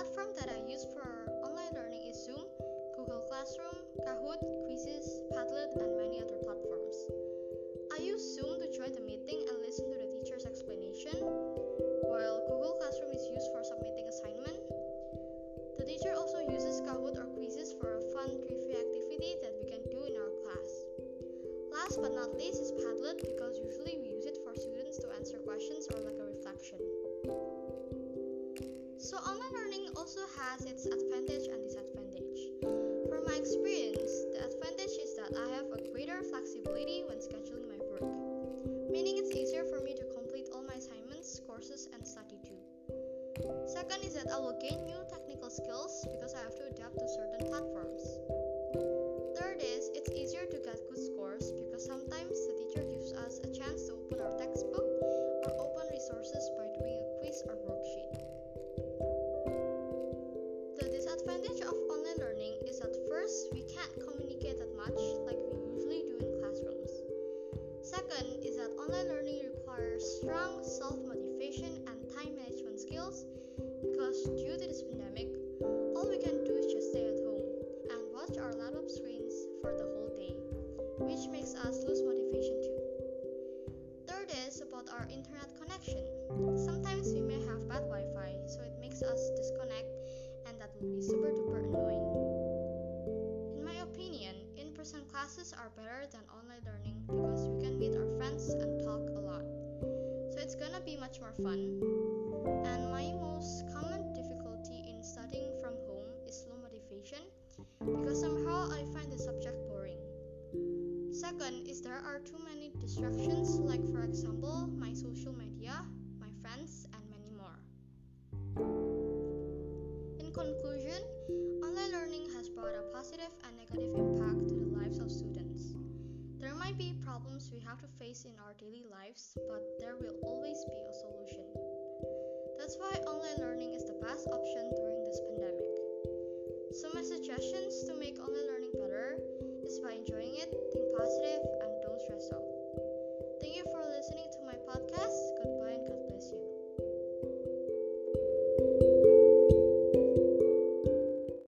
Platform that I use for online learning is Zoom, Google Classroom, Kahoot, Quizizz, Padlet, and many other platforms. I use Zoom to join the meeting and listen to the teacher's explanation, while Google Classroom is used for submitting assignment. The teacher also uses Kahoot or Quizizz for a fun trivia activity that we can do in our class. Last but not least is has its advantage and disadvantage. From my experience, the advantage is that I have a greater flexibility when scheduling my work, meaning it's easier for me to complete all my assignments, courses, and study too. Second is that I will gain new technical skills because I have to adapt to certain platforms. Strong self motivation and time management skills because due to this pandemic, all we can do is just stay at home and watch our laptop screens for the whole day, which makes us lose motivation too. Third is about our internet connection. Sometimes we may have bad Wi Fi, so it makes us disconnect, and that will be super duper annoying. In my opinion, in person classes are better than online learning there are too many distractions like for example my social media, my friends and many more. In conclusion, online learning has brought a positive and negative impact to the lives of students. There might be problems we have to face in our daily lives, but there will always be a solution. That's why online learning is the best option during this pandemic. So, my suggestions to make online learning better is by enjoying